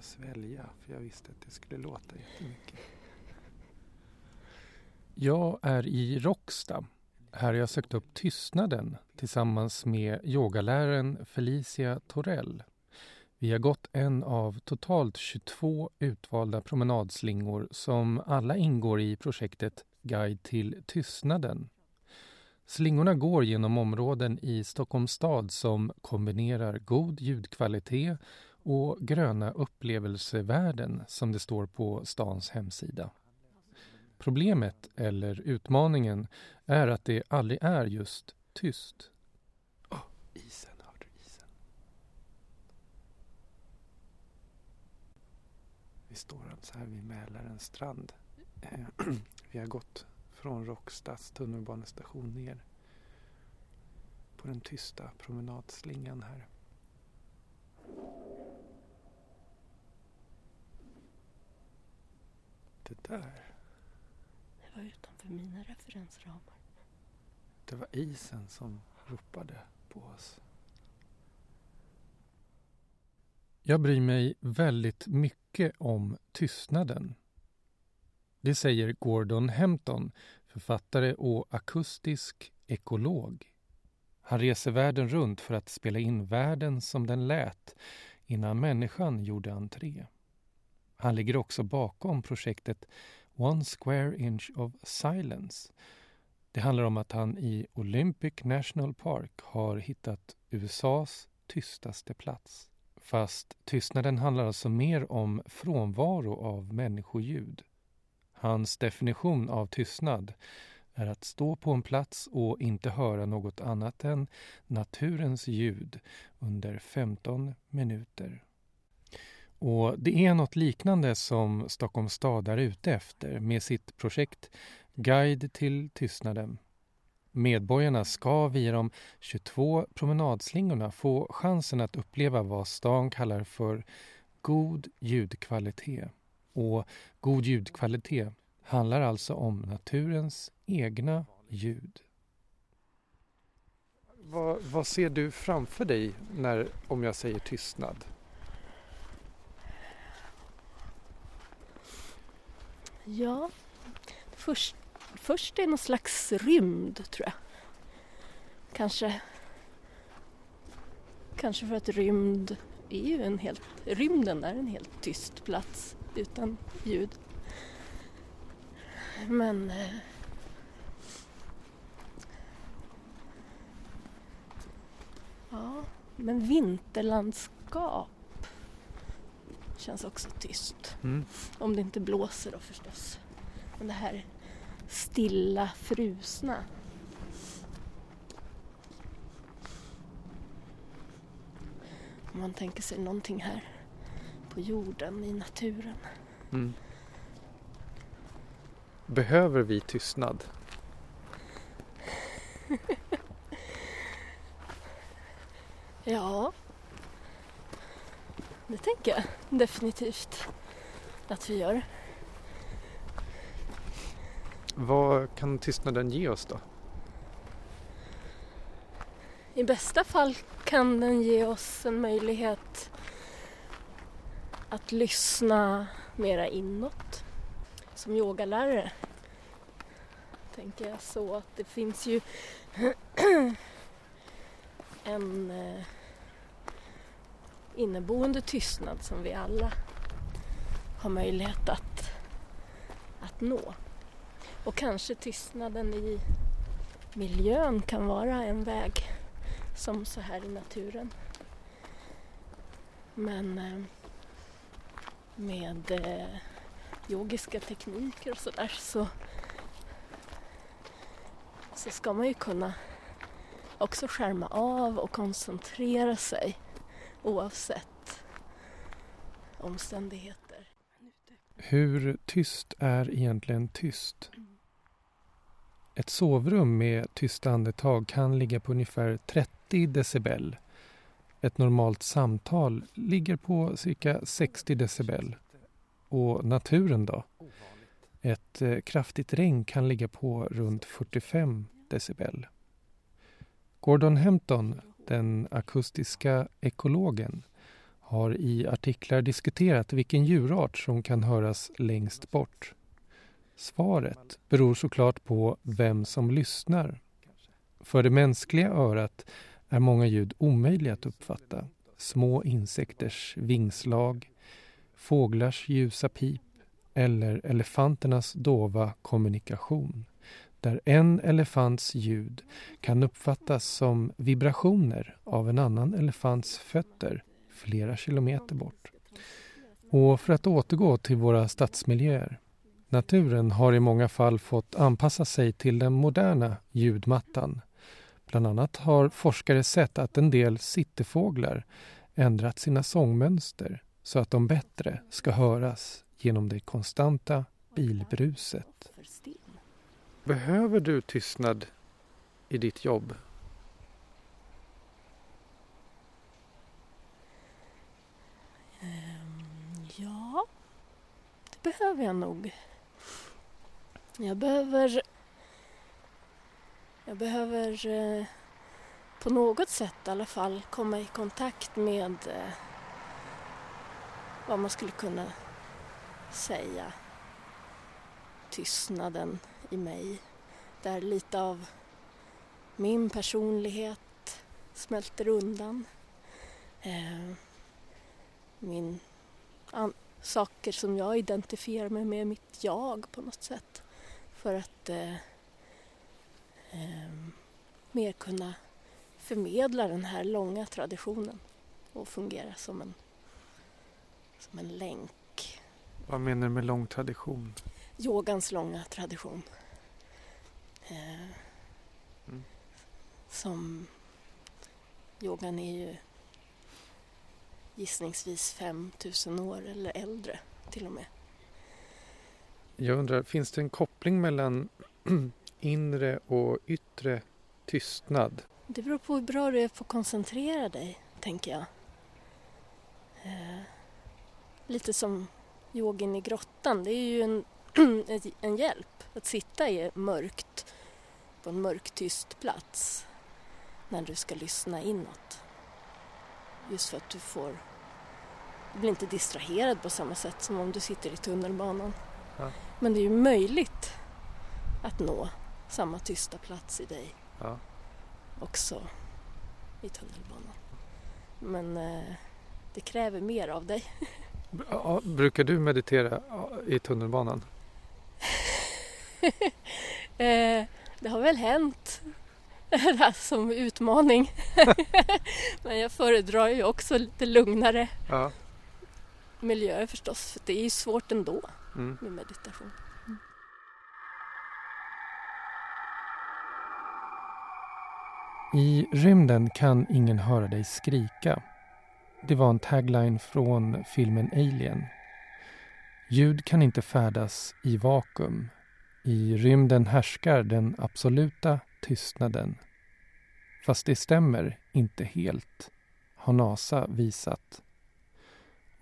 att svälja för jag visste att det skulle låta jättemycket. Jag är i Råcksta. Här har jag sökt upp tystnaden tillsammans med yogaläraren Felicia Torell. Vi har gått en av totalt 22 utvalda promenadslingor som alla ingår i projektet Guide till tystnaden. Slingorna går genom områden i Stockholms stad som kombinerar god ljudkvalitet och gröna upplevelsevärden som det står på stans hemsida. Problemet, eller utmaningen, är att det aldrig är just tyst. Oh, isen, hör du isen? Vi står alltså här vid Mälarens strand. Vi har gått från Rockstads tunnelbanestation ner på den tysta promenadslingan här. Där, Det var utanför mina referensramar. det var isen som ropade på oss. Jag bryr mig väldigt mycket om tystnaden. Det säger Gordon Hempton, författare och akustisk ekolog. Han reser världen runt för att spela in världen som den lät innan människan gjorde entré. Han ligger också bakom projektet One Square Inch of Silence. Det handlar om att han i Olympic National Park har hittat USAs tystaste plats. Fast tystnaden handlar alltså mer om frånvaro av människoljud. Hans definition av tystnad är att stå på en plats och inte höra något annat än naturens ljud under 15 minuter. Och det är något liknande som Stockholms stad är ute efter med sitt projekt Guide till tystnaden. Medborgarna ska via de 22 promenadslingorna få chansen att uppleva vad stan kallar för god ljudkvalitet. Och god ljudkvalitet handlar alltså om naturens egna ljud. Vad, vad ser du framför dig när, om jag säger tystnad? Ja, först, först är någon slags rymd tror jag. Kanske, kanske för att rymd är ju en helt, rymden är en helt tyst plats utan ljud. Men eh, Ja, men vinterlandskap Känns också tyst. Mm. Om det inte blåser då förstås. Men det här stilla, frusna. Om man tänker sig någonting här på jorden, i naturen. Mm. Behöver vi tystnad? ja, det tänker jag definitivt att vi gör. Vad kan tystnaden ge oss då? I bästa fall kan den ge oss en möjlighet att lyssna mera inåt. Som yogalärare tänker jag så att det finns ju en eh, inneboende tystnad som vi alla har möjlighet att, att nå. Och kanske tystnaden i miljön kan vara en väg som så här i naturen. Men eh, med eh, yogiska tekniker och sådär så, så ska man ju kunna också skärma av och koncentrera sig oavsett omständigheter. Hur tyst är egentligen tyst? Ett sovrum med tysta andetag kan ligga på ungefär 30 decibel. Ett normalt samtal ligger på cirka 60 decibel. Och naturen då? Ett eh, kraftigt regn kan ligga på runt 45 decibel. Gordon Hempton, den akustiska ekologen, har i artiklar diskuterat vilken djurart som kan höras längst bort. Svaret beror såklart på vem som lyssnar. För det mänskliga örat är många ljud omöjliga att uppfatta. Små insekters vingslag, fåglars ljusa pip eller elefanternas dova kommunikation där en elefants ljud kan uppfattas som vibrationer av en annan elefants fötter flera kilometer bort. Och för att återgå till våra stadsmiljöer. Naturen har i många fall fått anpassa sig till den moderna ljudmattan. Bland annat har forskare sett att en del sittefåglar ändrat sina sångmönster så att de bättre ska höras genom det konstanta bilbruset. Behöver du tystnad i ditt jobb? Ehm, ja, det behöver jag nog. Jag behöver... Jag behöver eh, på något sätt i alla fall komma i kontakt med eh, vad man skulle kunna säga tystnaden i mig. Där lite av min personlighet smälter undan. Eh, min saker som jag identifierar mig med, mitt jag på något sätt. För att eh, eh, mer kunna förmedla den här långa traditionen och fungera som en, som en länk. Vad menar du med lång tradition? Yogans långa tradition. Eh, mm. Som yogan är ju gissningsvis 5000 år eller äldre till och med. Jag undrar, finns det en koppling mellan inre och yttre tystnad? Det beror på hur bra du är på att koncentrera dig, tänker jag. Eh, lite som yogin i grottan, det är ju en, en hjälp att sitta i mörkt på en mörk tyst plats när du ska lyssna inåt. Just för att du får du blir inte distraherad på samma sätt som om du sitter i tunnelbanan. Ja. Men det är ju möjligt att nå samma tysta plats i dig ja. också i tunnelbanan. Men eh, det kräver mer av dig. Brukar du meditera i tunnelbanan? eh, det har väl hänt som utmaning. Men jag föredrar ju också lite lugnare ja. miljöer förstås. För det är ju svårt ändå mm. med meditation. Mm. I rymden kan ingen höra dig skrika. det var en tagline från filmen Alien. Ljud kan inte färdas i vakuum. I rymden härskar den absoluta tystnaden. Fast det stämmer inte helt, har NASA visat.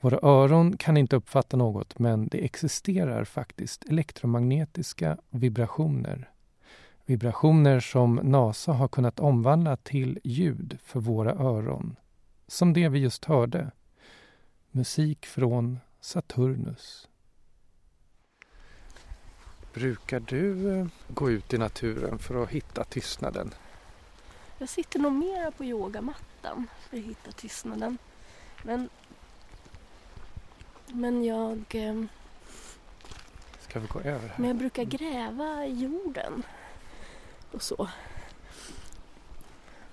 Våra öron kan inte uppfatta något men det existerar faktiskt elektromagnetiska vibrationer. Vibrationer som NASA har kunnat omvandla till ljud för våra öron. Som det vi just hörde. Musik från Saturnus. Brukar du eh, gå ut i naturen för att hitta tystnaden? Jag sitter nog mera på yogamattan för att hitta tystnaden. Men, men jag... eh, Ska vi gå över här? Men jag brukar gräva i jorden och så.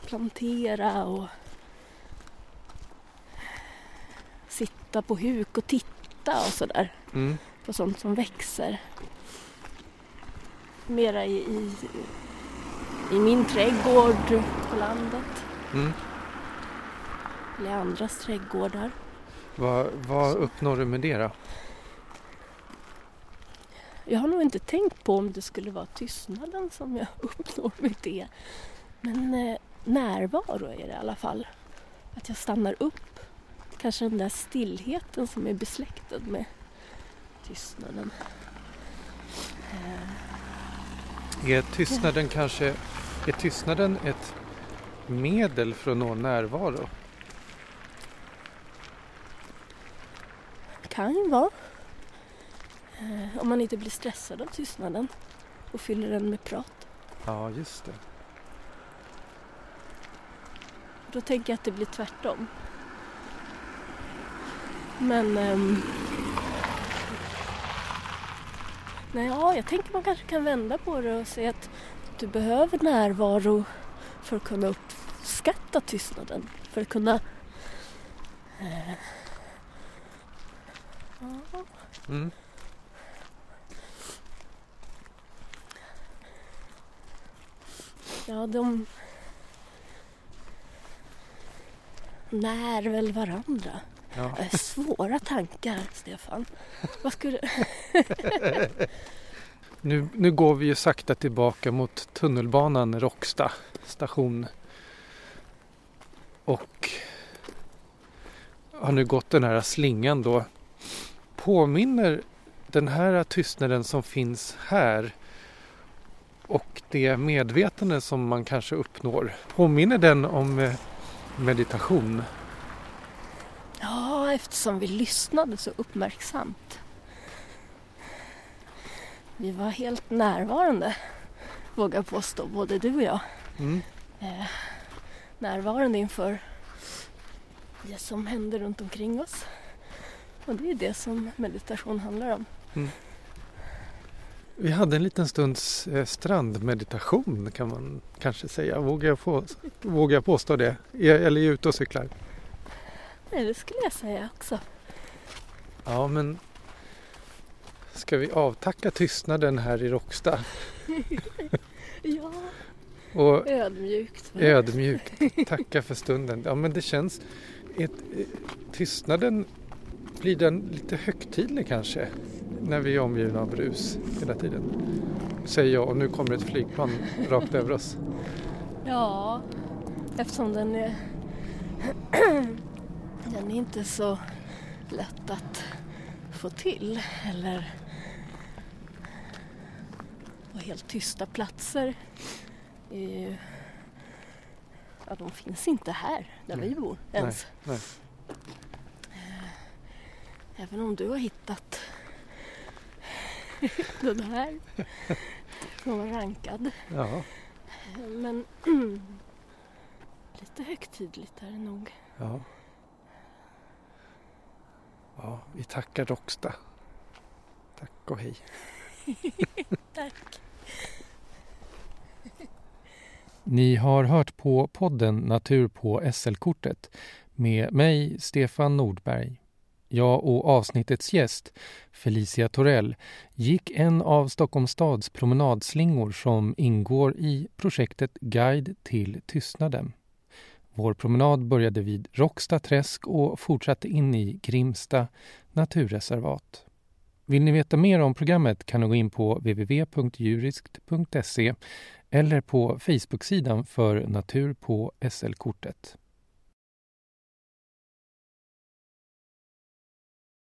Plantera och sitta på huk och titta och sådär Mm. på sånt som växer. Mera i, i, i min trädgård på landet Mm. eller andras trädgårdar. Vad, vad uppnår du med det då? Jag har nog inte tänkt på om det skulle vara tystnaden som jag uppnår med det. Men eh, närvaro är det i alla fall. Att jag stannar upp. Kanske den där stillheten som är besläktad med tystnaden. Eh, Är tystnaden kanske är tystnaden ett medel för att nå närvaro? kan ju vara. Eh, om man inte blir stressad av tystnaden och fyller den med prat. Ja, just det. Då tänker jag att det blir tvärtom. Men... ehm, nej, ja, jag tänker man kanske kan vända på det och säga att du behöver närvaro för att kunna uppskatta tystnaden. För att kunna... Eh, ja, Mm. ja, de när väl varandra. Ja. Eh, Svåra tankar, Stefan. Vad skulle... Nu, nu går vi ju sakta tillbaka mot tunnelbanan Råcksta station. Och har nu gått den här slingan då. Påminner den här tystnaden som finns här och det medvetande som man kanske uppnår. Påminner den om eh, meditation? Eftersom vi lyssnade så uppmärksamt. Vi var helt närvarande, vågar jag påstå, både du och jag. Mm. Eh, närvarande inför det som händer runt omkring oss. Och det är det som meditation handlar om. Vi hade en liten stunds eh, strandmeditation kan man kanske säga. Vågar jag, på, vågar jag påstå det? Eller är jag ute och cyklar? Nej, det skulle jag säga också. Ja, men ska vi avtacka tystnaden här i Råcksta Ja, och ödmjukt. ödmjukt tacka för stunden? Ja, men det känns... Ett, tystnaden, blir den lite högtidlig kanske? När vi är omgivna av brus hela tiden. Säger jag och nu kommer ett flygplan rakt över oss. Ja, eftersom den är... den är inte så lätt att få till. Eller... Och helt tysta platser är ju... Ja, de finns inte här där vi bor ens. nej. Även om du har hittat den här som var rankad. Ja, Men lite högtidligt är det nog. ja. Ja, vi tackar Råcksta. Tack och hej. Tack. Ni har hört på podden Natur på SL-kortet med mig, Stefan Nordberg. Jag och avsnittets gäst, Felicia Torell, gick en av Stockholms stads promenadslingor som ingår i projektet Guide till tystnaden. Vår promenad började vid Råcksta träsk och fortsatte in i Grimsta naturreservat. Vill ni veta mer om programmet kan ni gå in på www.juriskt.se eller på Facebook-sidan för Natur på SL-kortet.